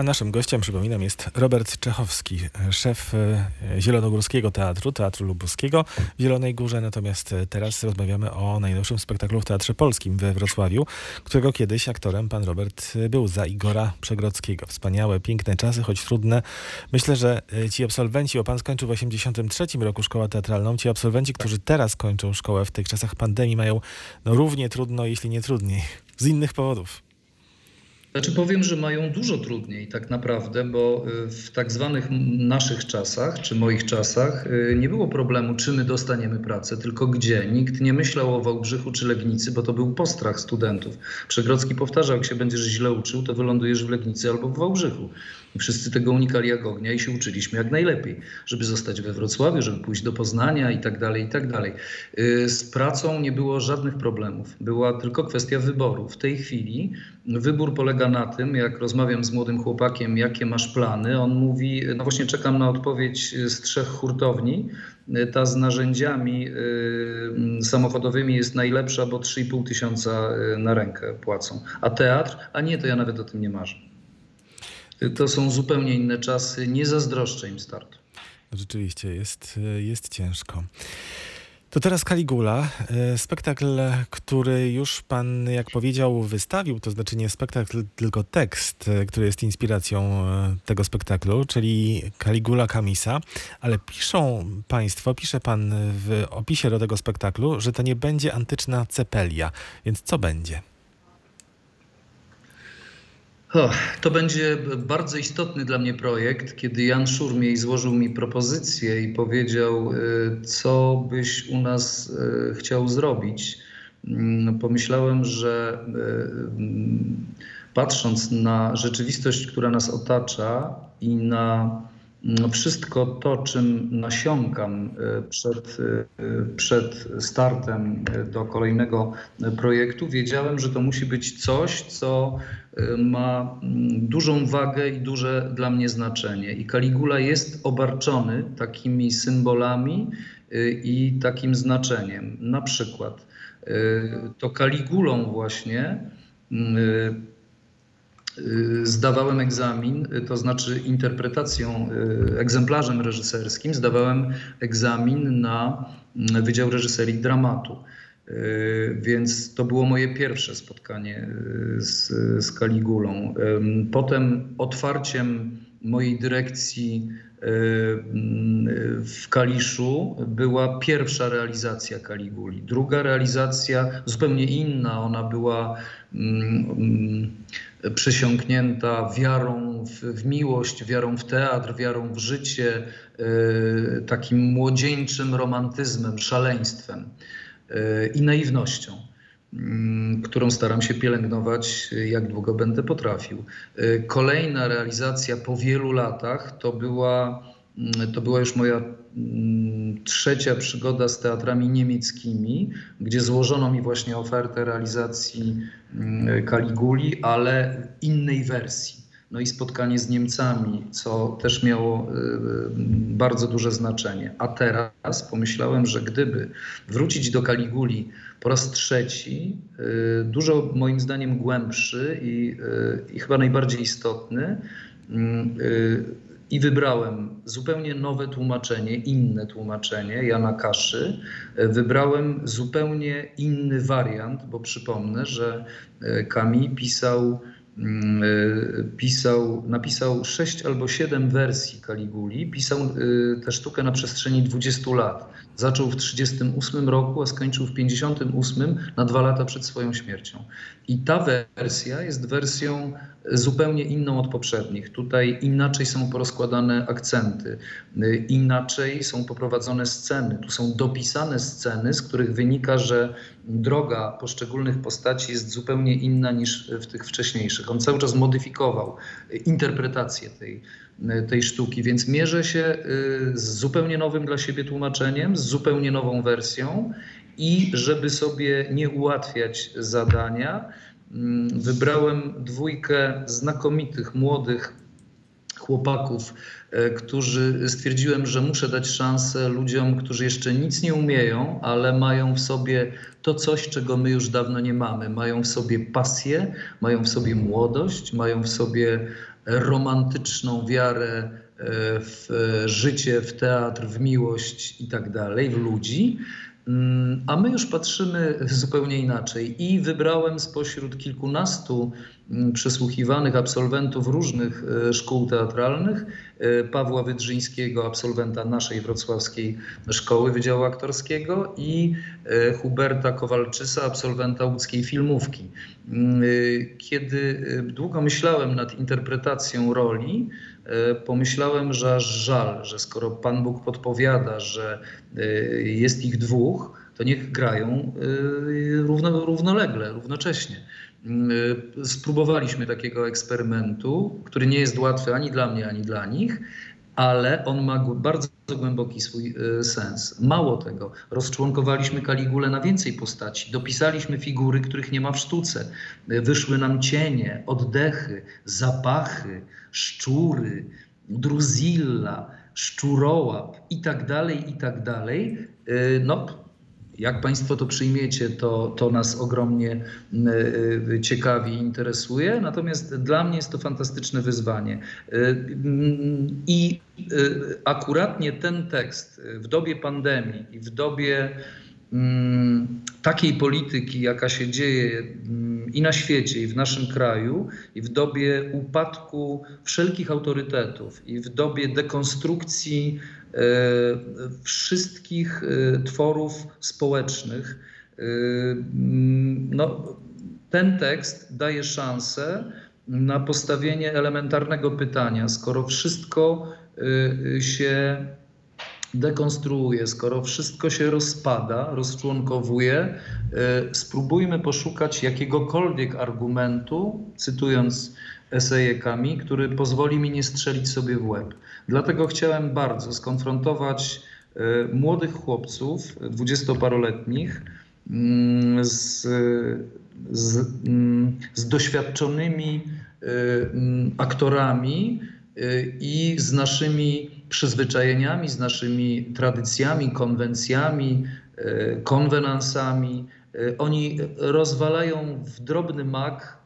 A naszym gościem, przypominam, jest Robert Czechowski, szef e, Zielonogórskiego Teatru, Teatru Lubuskiego w Zielonej Górze. Natomiast e, teraz rozmawiamy o najnowszym spektaklu w Teatrze Polskim we Wrocławiu, którego kiedyś aktorem pan Robert e, był za Igora Przegrodzkiego. Wspaniałe, piękne czasy, choć trudne. Myślę, że ci absolwenci, bo pan skończył w 83 roku szkołę teatralną, ci absolwenci, którzy teraz kończą szkołę w tych czasach pandemii mają no, równie trudno, jeśli nie trudniej. Z innych powodów. Znaczy powiem, że mają dużo trudniej tak naprawdę, bo y, w tak zwanych naszych czasach, czy moich czasach, y, nie było problemu, czy my dostaniemy pracę, tylko gdzie. Nikt nie myślał o Wałbrzychu czy Legnicy, bo to był postrach studentów. Przegrodzki powtarzał, jak się będziesz źle uczył, to wylądujesz w Legnicy albo w Wałbrzychu. I wszyscy tego unikali jak ognia i się uczyliśmy jak najlepiej, żeby zostać we Wrocławiu, żeby pójść do Poznania i tak dalej, i tak dalej. Y, z pracą nie było żadnych problemów. Była tylko kwestia wyboru. W tej chwili wybór polega na tym, jak rozmawiam z młodym chłopakiem, jakie masz plany, on mówi, no właśnie czekam na odpowiedź z trzech hurtowni, ta z narzędziami y, samochodowymi jest najlepsza, bo 3,5 tysiąca y, na rękę płacą. A teatr? A nie, to ja nawet o tym nie marzę. To są zupełnie inne czasy. Nie zazdroszczę im startu. Rzeczywiście jest, jest ciężko. To teraz Caligula, e, spektakl, który już pan, jak powiedział, wystawił, to znaczy nie spektakl, tylko tekst, e, który jest inspiracją e, tego spektaklu, czyli Caligula Kamisa, ale piszą państwo, pisze pan w opisie do tego spektaklu, że to nie będzie antyczna cepelia, więc co będzie? To będzie bardzo istotny dla mnie projekt, kiedy Jan Szurmiej złożył mi propozycję i powiedział, y, co byś u nas y, chciał zrobić. Mm, pomyślałem, że y, patrząc na rzeczywistość, która nas otacza i na wszystko to, czym nasiąkam e, przed, e, przed startem e, do kolejnego projektu, wiedziałem, że to musi być coś, co ma mm, dużą wagę i duże dla mnie znaczenie. I Kaligula jest obarczony takimi symbolami i takim znaczeniem. Na przykład to Kaligulą właśnie Y, zdawałem egzamin, y, to znaczy interpretacją, y, egzemplarzem reżyserskim, zdawałem egzamin na mm, Wydział Reżyserii Dramatu. Więc to było moje pierwsze spotkanie z, z Kaligulą. Potem otwarciem mojej dyrekcji w Kaliszu była pierwsza realizacja Kaliguli. Druga realizacja zupełnie inna, ona była mm, mm, przesiąknięta wiarą w, w, miłość, wiarą w teatr, wiarą w życie, e, takim młodzieńczym romantyzmem, szaleństwem e, i naiwnością, mm, którą staram się pielęgnować, jak długo będę potrafił. E, kolejna realizacja po wielu latach to była, mm, to była już moja mm, trzecia przygoda z teatrami niemieckimi, gdzie złożono mi właśnie ofertę realizacji Kaliguli, ale innej wersji. No i spotkanie z Niemcami, co też miało y, bardzo duże znaczenie. A teraz pomyślałem, że gdyby wrócić do Kaliguli po raz trzeci, y, dużo moim zdaniem głębszy i, y, i chyba najbardziej istotny, i wybrałem zupełnie nowe tłumaczenie, inne tłumaczenie Jana Kaszy. Wybrałem zupełnie inny wariant, bo przypomnę, że Kami e, pisał, mm, e, pisał, napisał sześć albo siedem wersji Kaliguli. Pisał e, tę sztukę na przestrzeni 20 lat. Zaczął w 1938 roku, a skończył w 1958, na dwa lata przed swoją śmiercią. I ta wersja jest wersją zupełnie inną od poprzednich. Tutaj inaczej są porozkładane akcenty, inaczej są poprowadzone sceny. Tu są dopisane sceny, z których wynika, że droga poszczególnych postaci jest zupełnie inna niż w tych wcześniejszych. On cały czas modyfikował interpretację tej, tej sztuki, więc mierzę się y, z zupełnie nowym dla siebie tłumaczeniem, z zupełnie nową wersją i żeby sobie nie ułatwiać zadania, wybrałem dwójkę znakomitych, młodych chłopaków, e, którzy stwierdziłem, że muszę dać szansę ludziom, którzy jeszcze nic nie umieją, ale mają w sobie to coś, czego my już dawno nie mamy. Mają w sobie pasję, mają w sobie młodość, mają w sobie romantyczną wiarę e, w życie, w teatr, w miłość i tak dalej, w ludzi. Mm, A my już patrzymy zupełnie inaczej. I wybrałem spośród kilkunastu przesłuchiwanych absolwentów różnych e, szkół teatralnych e, Pawła Wydrzyńskiego, absolwenta naszej wrocławskiej szkoły Wydziału Aktorskiego i e, Huberta Kowalczysa, absolwenta łódzkiej filmówki. Kiedy długo myślałem nad interpretacją roli, pomyślałem, że aż żal, że skoro Pan Bóg podpowiada, że jest ich dwóch, to niech grają równo, równolegle, równocześnie. E, Spróbowaliśmy takiego eksperymentu, który nie jest łatwy ani dla mnie, ani dla nich, ale on ma bardzo głęboki swój e, sens. Mało tego, rozczłonkowaliśmy Kaligulę na więcej postaci, dopisaliśmy figury, których nie ma w sztuce. E, Wyszły nam cienie, oddechy, zapachy, szczury, druzilla, szczurołap i tak dalej, i tak dalej. No, jak Państwo to przyjmiecie, to, to nas ogromnie y, y, ciekawi i interesuje. Natomiast dla mnie jest to fantastyczne wyzwanie. Mm, I akuratnie ten tekst w dobie pandemii i w dobie mm, takiej polityki, jaka się dzieje mm, i na świecie, i w naszym kraju, i w dobie upadku wszelkich autorytetów, i w dobie dekonstrukcji e, wszystkich e, tworów społecznych, e, mm, no, ten tekst daje szansę na postawienie elementarnego pytania, skoro wszystko e, się dekonstruuje, skoro wszystko się rozpada, rozczłonkowuje, e, spróbujmy poszukać jakiegokolwiek argumentu, cytując esejekami, który pozwoli mi nie strzelić sobie w łeb. Dlatego chciałem bardzo skonfrontować e, młodych chłopców, dwudziestoparoletnich, mm, z, z, mm, z doświadczonymi e, mm, aktorami y, i z naszymi przyzwyczajeniami, z naszymi tradycjami, konwencjami, konwenansami. Oni rozwalają w drobny mak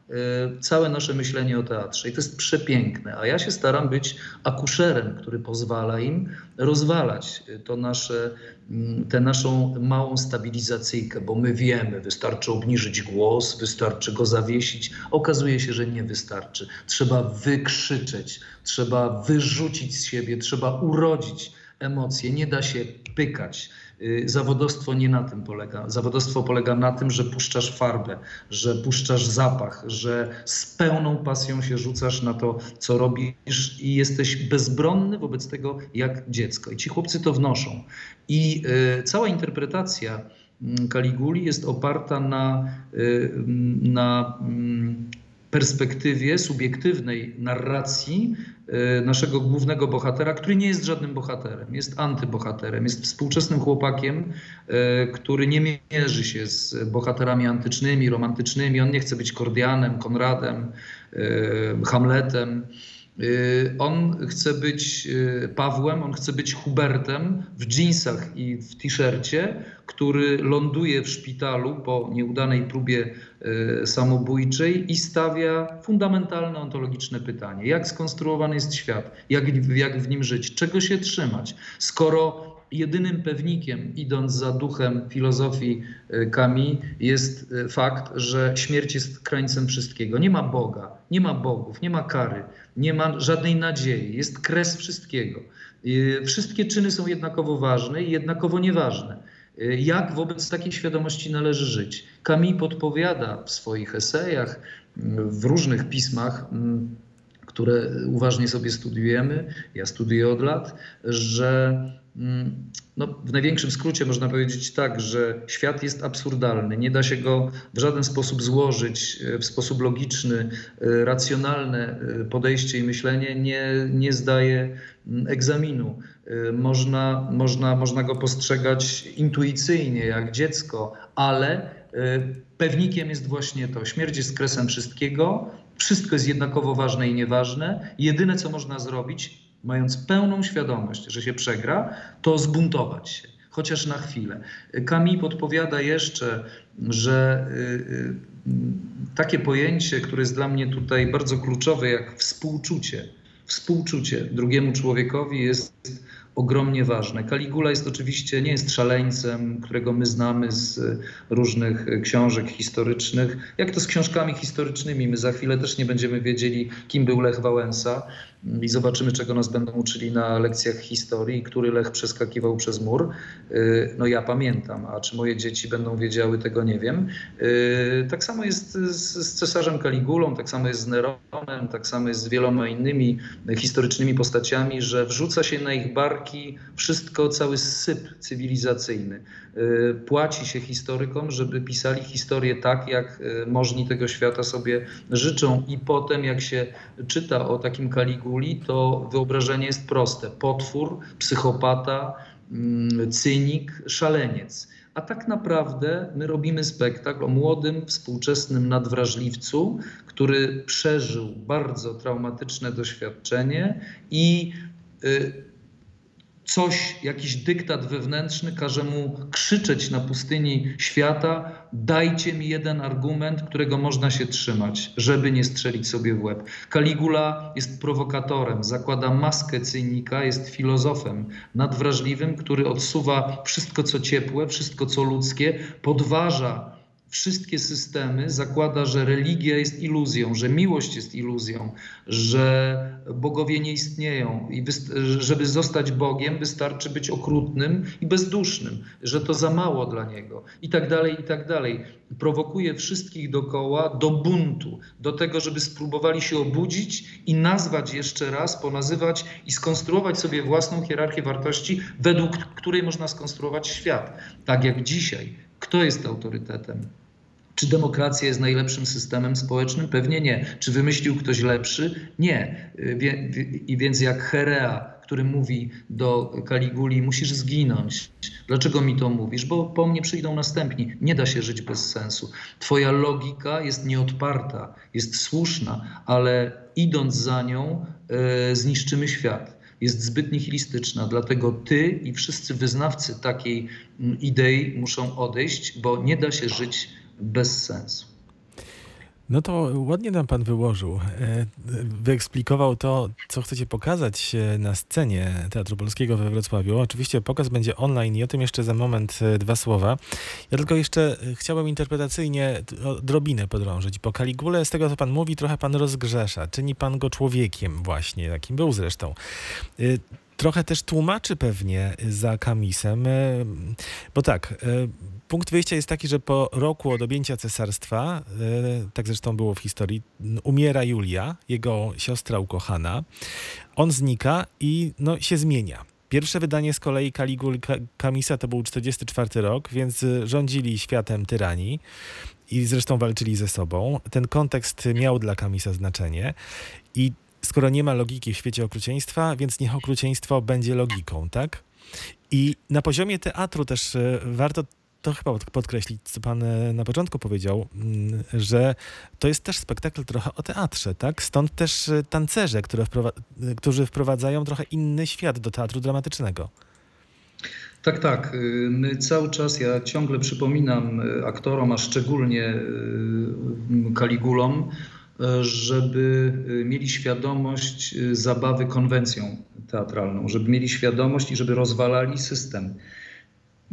całe nasze myślenie o teatrze i to jest przepiękne. A ja się staram być akuszerem, który pozwala im rozwalać to nasze, mm, tę naszą małą stabilizacyjkę, bo my wiemy, wystarczy obniżyć głos, wystarczy go zawiesić. Okazuje się, że nie wystarczy. Trzeba wykrzyczeć, trzeba wyrzucić z siebie, trzeba urodzić emocje. Nie da się pykać. Y, Zawodowstwo nie na tym polega. Zawodowstwo polega na tym, że puszczasz farbę, że puszczasz zapach, że z pełną pasją się rzucasz na to, co robisz i jesteś bezbronny wobec tego jak dziecko. I ci chłopcy to wnoszą. I y, cała interpretacja mm, Kaliguli jest oparta na, y, mm, na mm, perspektywie subiektywnej narracji y, naszego głównego bohatera, który nie jest żadnym bohaterem, jest antybohaterem, jest współczesnym chłopakiem, y, który nie mierzy się z bohaterami antycznymi, romantycznymi. On nie chce być Kordianem, Konradem, y, Hamletem. Y, On chce być y, Pawłem, on chce być Hubertem w dżinsach i w t-shircie, który ląduje w szpitalu po nieudanej próbie y, samobójczej i stawia fundamentalne ontologiczne pytanie: jak skonstruowany jest świat, jak, jak w nim żyć, czego się trzymać, skoro jedynym pewnikiem, idąc za duchem filozofii y, Kami, jest y, fakt, że śmierć jest krańcem wszystkiego. Nie ma Boga, nie ma bogów, nie ma kary, nie ma żadnej nadziei, jest kres wszystkiego. Y, Wszystkie czyny są jednakowo ważne i jednakowo nieważne. Jak wobec takiej świadomości należy żyć? Kami podpowiada w swoich esejach, w różnych pismach, które uważnie sobie studiujemy, ja studiuję od lat, że mm, no, w największym skrócie można powiedzieć tak, że świat jest absurdalny. Nie da się go w żaden sposób złożyć e, w sposób logiczny, e, racjonalne e, podejście i myślenie nie, nie zdaje mm, egzaminu. Można, można, można go postrzegać intuicyjnie, jak dziecko, ale pewnikiem jest właśnie to. Śmierć jest kresem wszystkiego, wszystko jest jednakowo ważne i nieważne. Jedyne, co można zrobić, mając pełną świadomość, że się przegra, to zbuntować się, chociaż na chwilę. Kami podpowiada jeszcze, że y, y, takie pojęcie, które jest dla mnie tutaj bardzo kluczowe, jak współczucie. Współczucie drugiemu człowiekowi jest ogromnie ważne. Caligula jest oczywiście, nie jest szaleńcem, którego my znamy z różnych książek historycznych. Jak to z książkami historycznymi? My za chwilę też nie będziemy wiedzieli, kim był Lech Wałęsa i zobaczymy, czego nas będą uczyli na lekcjach historii, który Lech przeskakiwał przez mur. Y, no ja pamiętam, a czy moje dzieci będą wiedziały, tego nie wiem. Y, tak samo jest z, z cesarzem Kaligulą, tak samo jest z Neronem, tak samo jest z wieloma innymi historycznymi postaciami, że wrzuca się na ich barki wszystko, cały syp cywilizacyjny. Y, płaci się historykom, żeby pisali historię tak, jak możni tego świata sobie życzą i potem jak się czyta o takim Kaligulu, to wyobrażenie jest proste. Potwór, psychopata, mm, cynik, szaleniec. A tak naprawdę my robimy spektakl o młodym, współczesnym nadwrażliwcu, który przeżył bardzo traumatyczne doświadczenie i y, coś, jakiś dyktat wewnętrzny każe mu krzyczeć na pustyni świata: dajcie mi jeden argument, którego można się trzymać, żeby nie strzelić sobie w łeb. Kaligula jest prowokatorem, zakłada maskę cynika, jest filozofem nadwrażliwym, który odsuwa wszystko, co ciepłe, wszystko, co ludzkie, podważa wszystkie systemy zakłada, że religia jest iluzją, że miłość jest iluzją, że bogowie nie istnieją i żeby zostać Bogiem wystarczy być okrutnym i bezdusznym, że to za mało dla niego i tak dalej, i tak dalej. Prowokuje wszystkich dokoła do buntu, do tego, żeby spróbowali się obudzić i nazwać jeszcze raz, ponazywać i skonstruować sobie własną hierarchię wartości, według której można skonstruować świat. Tak jak dzisiaj. Kto jest autorytetem? Czy demokracja jest najlepszym systemem społecznym? Pewnie nie. Czy wymyślił ktoś lepszy? Nie. I więc jak Herea, który mówi do Kaliguli, musisz zginąć. Dlaczego mi to mówisz? Bo po mnie przyjdą następni. Nie da się żyć bez sensu. Twoja logika jest nieodparta, jest słuszna, ale idąc za nią, e, zniszczymy świat jest zbyt nihilistyczna, dlatego ty i wszyscy wyznawcy takiej mm, idei muszą odejść, bo nie da się żyć bez sensu. No to ładnie nam pan wyłożył. E, wyeksplikował to, co chcecie pokazać e, na scenie Teatru Polskiego we Wrocławiu. Oczywiście pokaz będzie online i o tym jeszcze za moment e, dwa słowa. Ja tylko jeszcze chciałem interpretacyjnie drobinę podrążyć. Po Kaligule, z tego co pan mówi, trochę pan rozgrzesza. Czyni pan go człowiekiem właśnie, jakim był zresztą trochę też tłumaczy pewnie za Kamisem, bo tak, punkt wyjścia jest taki, że po roku od objęcia cesarstwa, tak zresztą było w historii, umiera Julia, jego siostra ukochana. On znika i no, się zmienia. Pierwsze wydanie z kolei Kaligul Kamisa to był 44 rok, więc rządzili światem tyranii i zresztą walczyli ze sobą. Ten kontekst miał dla Kamisa znaczenie i skoro nie ma logiki w świecie okrucieństwa, więc niech okrucieństwo będzie logiką, tak? I na poziomie teatru też e, warto to chyba podkreślić, co pan e, na początku powiedział, mm, że to jest też spektakl trochę o teatrze, tak? Stąd też e, tancerze, którzy wprowadzają trochę inny świat do teatru dramatycznego. Tak, tak. My cały czas, ja ciągle przypominam aktorom, a szczególnie Kaligulom, żeby mieli świadomość zabawy konwencją teatralną, żeby mieli świadomość i żeby rozwalali system.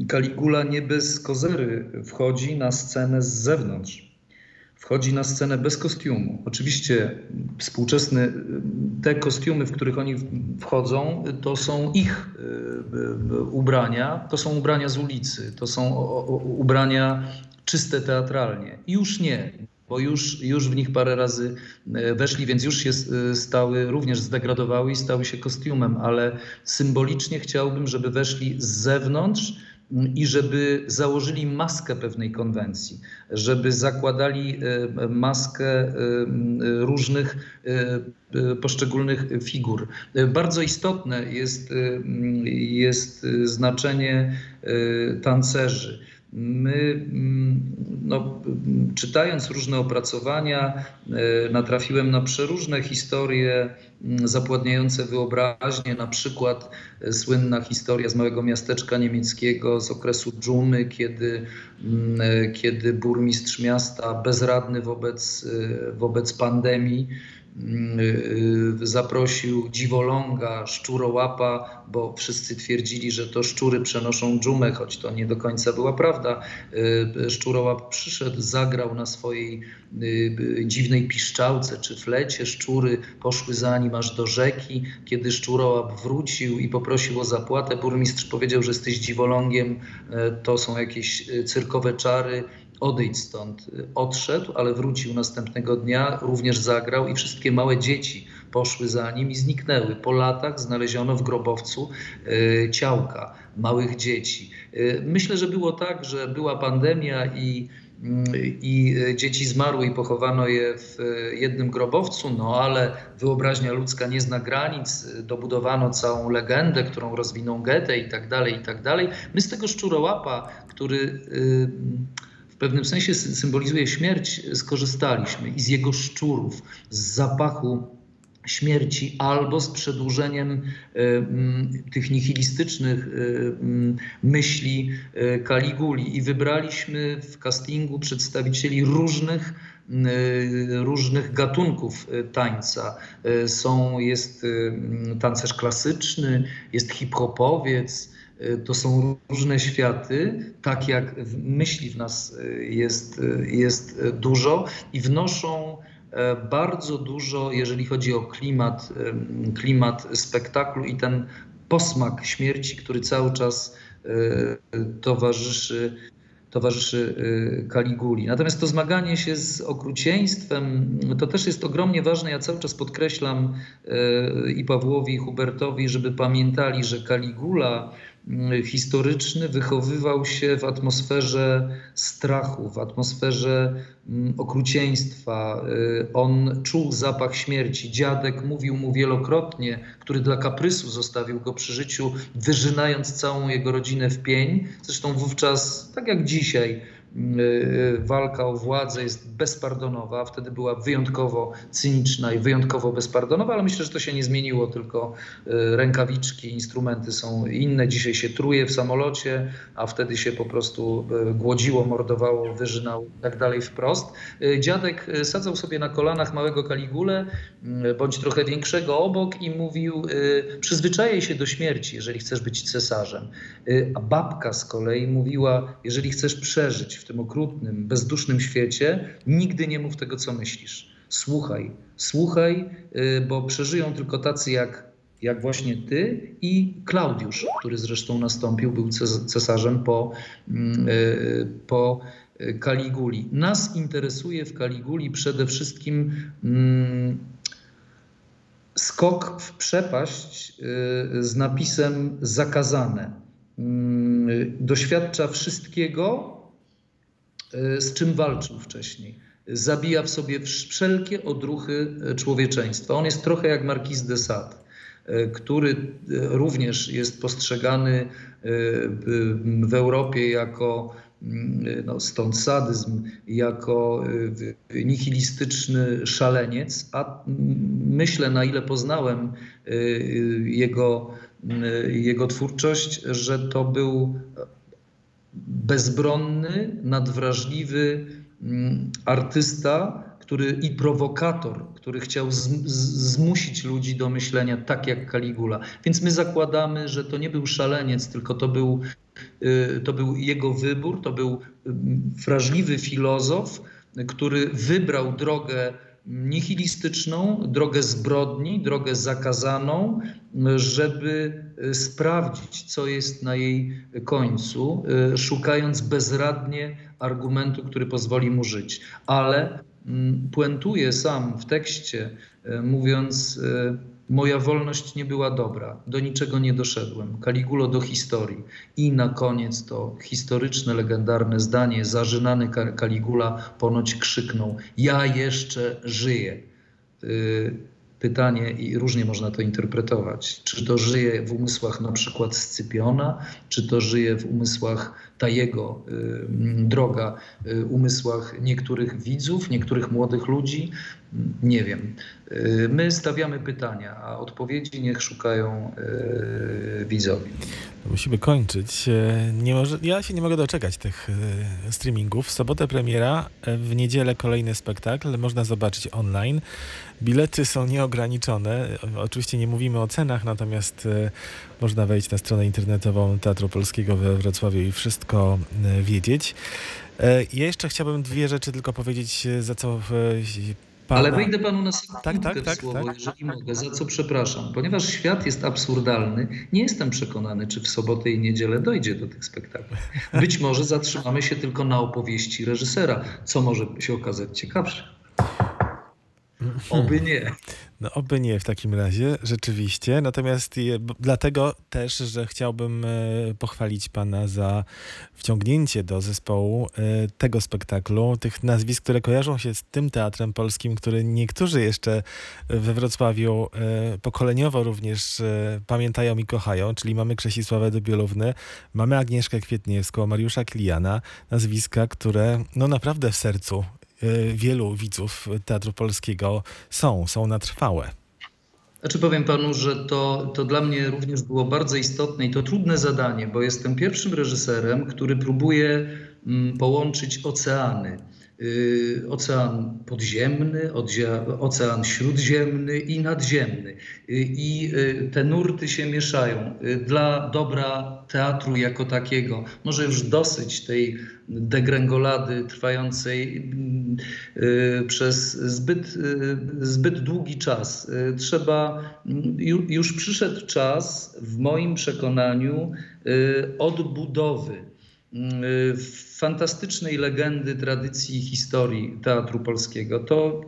Kaligula nie bez kozery wchodzi na scenę z zewnątrz. Wchodzi na scenę bez kostiumu. Oczywiście współczesne, te kostiumy, w których oni wchodzą, to są ich e, e, ubrania, to są ubrania z ulicy, to są ubrania czyste teatralnie. Już nie, bo już, już w nich parę razy e, weszli, więc już się stały, również zdegradowały i stały się kostiumem, ale symbolicznie chciałbym, żeby weszli z zewnątrz i żeby założyli maskę pewnej konwencji, żeby zakładali e, maskę e, różnych e, poszczególnych figur. Bardzo istotne jest, jest znaczenie tancerzy. My, mm, no, czytając różne opracowania, e, natrafiłem na przeróżne historie mm, zapładniające wyobraźnię, na przykład e, słynna historia z małego miasteczka niemieckiego z okresu dżumy, kiedy, mm, e, kiedy burmistrz miasta bezradny wobec, wobec pandemii zaprosił dziwoląga, szczurołapa, bo wszyscy twierdzili, że to szczury przenoszą dżumę, choć to nie do końca była prawda. E, Szczurołap przyszedł, zagrał na swojej dziwnej piszczałce czy flecie. Szczury poszły za nim aż do rzeki. Kiedy szczurołap wrócił i poprosił o zapłatę, burmistrz powiedział, że jesteś dziwolągiem, to są jakieś cyrkowe czary odejdź stąd. Odszedł, ale wrócił następnego dnia, również zagrał i wszystkie małe dzieci poszły za nim i zniknęły. Po latach znaleziono w grobowcu e, ciałka małych dzieci. E, Myślę, że było tak, że była pandemia i mm, i dzieci zmarły i pochowano je w jednym grobowcu, no ale wyobraźnia ludzka nie zna granic, dobudowano całą legendę, którą rozwinął Goethe i tak dalej, i tak dalej. My z tego szczurołapa, który y, w pewnym sensie sy- symbolizuje śmierć, skorzystaliśmy i z jego szczurów, z zapachu śmierci albo z przedłużeniem m, tych nihilistycznych m, myśli e, Kaliguli i wybraliśmy w castingu przedstawicieli różnych różnych gatunków tańca. Są, jest e, m, tancerz klasyczny, jest hip-hopowiec, to są różne światy, tak jak myśli w nas e, jest, e, jest e, dużo i wnoszą e, bardzo dużo, jeżeli chodzi o klimat, klimat spektaklu i ten posmak śmierci, który cały czas e, towarzyszy, towarzyszy e, Kaliguli. Natomiast to zmaganie się z okrucieństwem to też jest ogromnie ważne. Ja cały czas podkreślam e, i Pawłowi, i Hubertowi, żeby pamiętali, że Kaligula historyczny wychowywał się w atmosferze strachu, w atmosferze mm, okrucieństwa. Y, On czuł zapach śmierci. Dziadek mówił mu wielokrotnie, który dla kaprysu zostawił go przy życiu, wyżynając całą jego rodzinę w pień. Zresztą wówczas, tak jak dzisiaj, walka o władzę jest bezpardonowa, wtedy była wyjątkowo cyniczna i wyjątkowo bezpardonowa, ale myślę, że to się nie zmieniło, tylko y, rękawiczki, instrumenty są inne. Dzisiaj się truje w samolocie, a wtedy się po prostu y, głodziło, mordowało, wyżynało i tak dalej wprost. Y, Dziadek y, sadzał sobie na kolanach małego Kaligulę, y, bądź trochę większego obok i mówił, y, przyzwyczajaj się do śmierci, jeżeli chcesz być cesarzem. Y, A babka z kolei mówiła, jeżeli chcesz przeżyć w tym okrutnym, bezdusznym świecie, nigdy nie mów tego, co myślisz. Słuchaj, słuchaj, y, bo przeżyją tylko tacy jak, jak właśnie ty i Klaudiusz, który zresztą nastąpił, był ces- cesarzem po, mm, y, po Kaliguli. Nas interesuje w Kaliguli przede wszystkim mm, skok w przepaść y, z napisem zakazane. Mm, Doświadcza wszystkiego, z czym walczył wcześniej. Zabija w sobie wsz- wszelkie odruchy y, człowieczeństwa. On jest trochę jak Marquis de Sade, y, który również jest postrzegany w- Europie jako mm, no, stąd sadyzm, jako nihilistyczny szaleniec, a myślę, na ile poznałem jego, jego twórczość, że to był bezbronny, nadwrażliwy mm, artysta, który i prowokator, który chciał z, z, zmusić ludzi do myślenia tak jak Kaligula. Więc my zakładamy, że to nie był szaleniec, tylko to był, y, to był jego wybór, to był mm, wrażliwy filozof, który wybrał drogę nihilistyczną, drogę zbrodni, drogę zakazaną, żeby y, sprawdzić, co jest na jej końcu, y, szukając bezradnie argumentu, który pozwoli mu żyć. Ale mm, puentuje sam w tekście, y, mówiąc: Moja wolność nie była dobra, do niczego nie doszedłem. Kaligulo do historii. I na koniec to historyczne, legendarne zdanie, zażynany Ka- Kaligula ponoć krzyknął: Ja jeszcze żyję. Y, pytanie i różnie można to interpretować. Czy to żyje w umysłach na przykład Scypiona, czy to żyje w umysłach Tajego y, droga, y, umysłach niektórych widzów, niektórych młodych ludzi? Nie wiem. Y, my stawiamy pytania, a odpowiedzi niech szukają y, widzowie. Musimy kończyć. E, Nie może, ja się nie mogę doczekać tych e, streamingów. W sobotę premiera, e, w niedzielę kolejny spektakl. Można zobaczyć online. Bilety są nieograniczone. Oczywiście nie mówimy o cenach, natomiast można wejść na stronę internetową Teatru Polskiego we Wrocławiu i wszystko wiedzieć. Ja jeszcze chciałbym dwie rzeczy tylko powiedzieć, za co pana... Ale wejdę panu na sekundkę Tak, tak, tak, słowo, tak. jeżeli mogę, za co przepraszam. Ponieważ świat jest absurdalny, nie jestem przekonany, czy w sobotę i niedzielę dojdzie do tych spektakli. Być może zatrzymamy się tylko na opowieści reżysera, co może się okazać ciekawsze. Oby nie. No oby nie w takim razie, rzeczywiście. Natomiast je, dlatego też, że chciałbym e, pochwalić pana za wciągnięcie do zespołu e, tego spektaklu, tych nazwisk, które kojarzą się z tym teatrem polskim, który niektórzy jeszcze we Wrocławiu e, pokoleniowo również e, pamiętają i kochają, czyli mamy Krzesisławę Dubielówny, mamy Agnieszkę Kwietniewską, Mariusza Klijana, nazwiska, które no naprawdę w sercu wielu widzów Teatru Polskiego są, są na trwałe. Znaczy powiem panu, że to, to dla mnie również było bardzo istotne i to trudne zadanie, bo jestem pierwszym reżyserem, który próbuje mm, połączyć oceany. Yy, Ocean podziemny, ocean śródziemny i nadziemny. Yy, I yy, te nurty się mieszają dla dobra teatru jako takiego. Może już dosyć tej degrengolady trwającej y, przez zbyt, y, zbyt długi czas. Y, Trzeba, ju- już przyszedł czas, w moim przekonaniu, y, odbudowy y, fantastycznej legendy, tradycji historii teatru polskiego. To,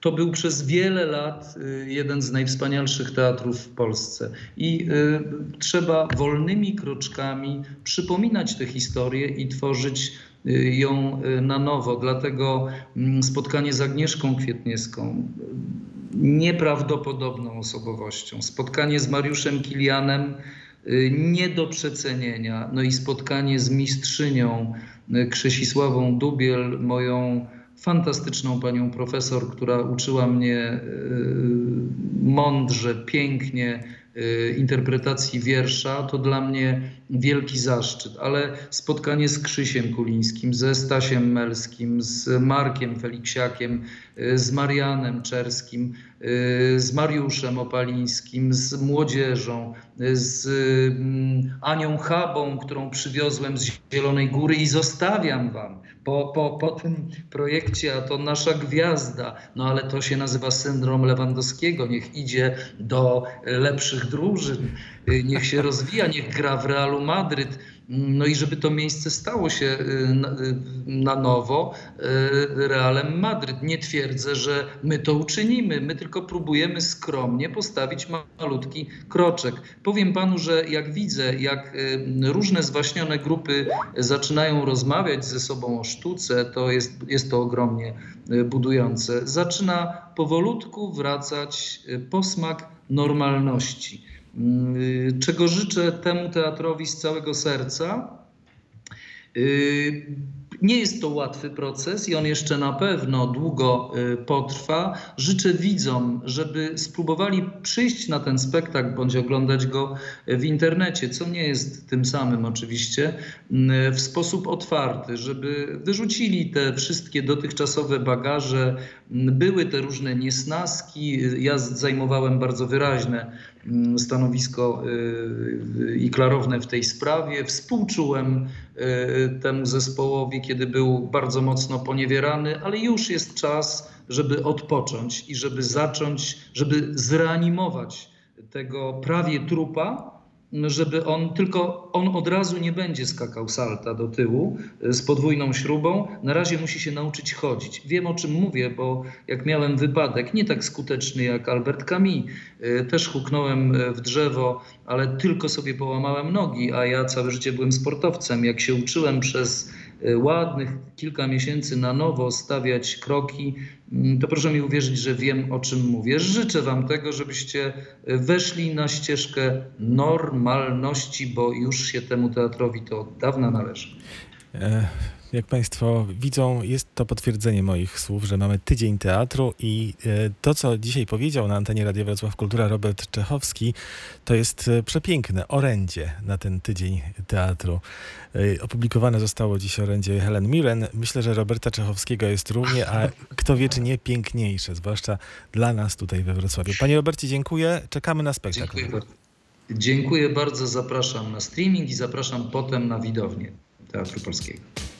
to był przez wiele lat y, jeden z najwspanialszych teatrów w Polsce. I y, trzeba wolnymi kroczkami przypominać tę historię i tworzyć y, ją y, na nowo. Dlatego mm, spotkanie z Agnieszką Kwietniewską, y, nieprawdopodobną osobowością, spotkanie z Mariuszem Kilianem, y, nie do przecenienia. No i spotkanie z mistrzynią y, Krzesisławą Dubiel, moją fantastyczną panią profesor, która uczyła mnie y, mądrze, pięknie y, interpretacji wiersza, to dla mnie wielki zaszczyt. Ale spotkanie z Krzysiem Kulińskim, ze Stasiem Melskim, z Markiem Feliksiakiem, y, z Marianem Czerskim, y, z Mariuszem Opalińskim, z młodzieżą, y, z mm, Anią Chabą, którą przywiozłem z Zielonej Góry i zostawiam wam po, po, po tym projekcie, a to nasza gwiazda, no ale to się nazywa syndrom Lewandowskiego, niech idzie do lepszych drużyn, y, niech się rozwija, niech gra w Realu Madryt. No i żeby to miejsce stało się y, na, y, na nowo y, Realem Madryt. Nie twierdzę, że my to uczynimy, my tylko próbujemy skromnie postawić ma- malutki kroczek. Powiem panu, że jak widzę, jak różne zwaśnione grupy zaczynają rozmawiać ze sobą o sztuce, to jest, jest to ogromnie budujące. Zaczyna powolutku wracać posmak normalności. Y, Czego życzę temu teatrowi z całego serca. Nie jest to łatwy proces i on jeszcze na pewno długo y, potrwa. Życzę widzom, żeby spróbowali przyjść na ten spektakl bądź oglądać go w internecie, co nie jest tym samym oczywiście, y, w sposób otwarty, żeby wyrzucili te wszystkie dotychczasowe bagaże, y, były te różne niesnaski. Ja zajmowałem bardzo wyraźne mm, stanowisko y, i klarowne w tej sprawie. Współczułem temu zespołowi, kiedy był bardzo mocno poniewierany, ale już jest czas, żeby odpocząć i żeby zacząć, żeby zreanimować tego prawie trupa, żeby on tylko, on od razu nie będzie skakał salta do tyłu y, z podwójną śrubą. Na razie musi się nauczyć chodzić. Wiem o czym mówię, bo jak miałem wypadek, nie tak skuteczny jak Albert Camus, y, też huknąłem y, w drzewo, ale tylko sobie połamałem nogi, a ja całe życie byłem sportowcem. Jak się uczyłem przez e, ładnych kilka miesięcy na nowo stawiać kroki, mm, to proszę mi uwierzyć, że wiem o czym mówię. Życzę Wam tego, żebyście e, weszli na ścieżkę normalności, bo już się temu teatrowi to od dawna należy. Jak Państwo widzą, jest to potwierdzenie moich słów, że mamy tydzień teatru i e, to, co dzisiaj powiedział na antenie Radia Wrocław Kultura Robert Czechowski, to jest e, przepiękne orędzie na ten tydzień teatru. E, Opublikowane zostało dziś orędzie Helen Mirren. Myślę, że Roberta Czechowskiego jest równie, a kto wie, czy nie piękniejsze, zwłaszcza dla nas tutaj we Wrocławiu. Panie Robercie, dziękuję. Czekamy na spektakl. Dziękuję. Dziękuję bardzo, zapraszam na streaming i zapraszam potem na widownię Teatru Polskiego.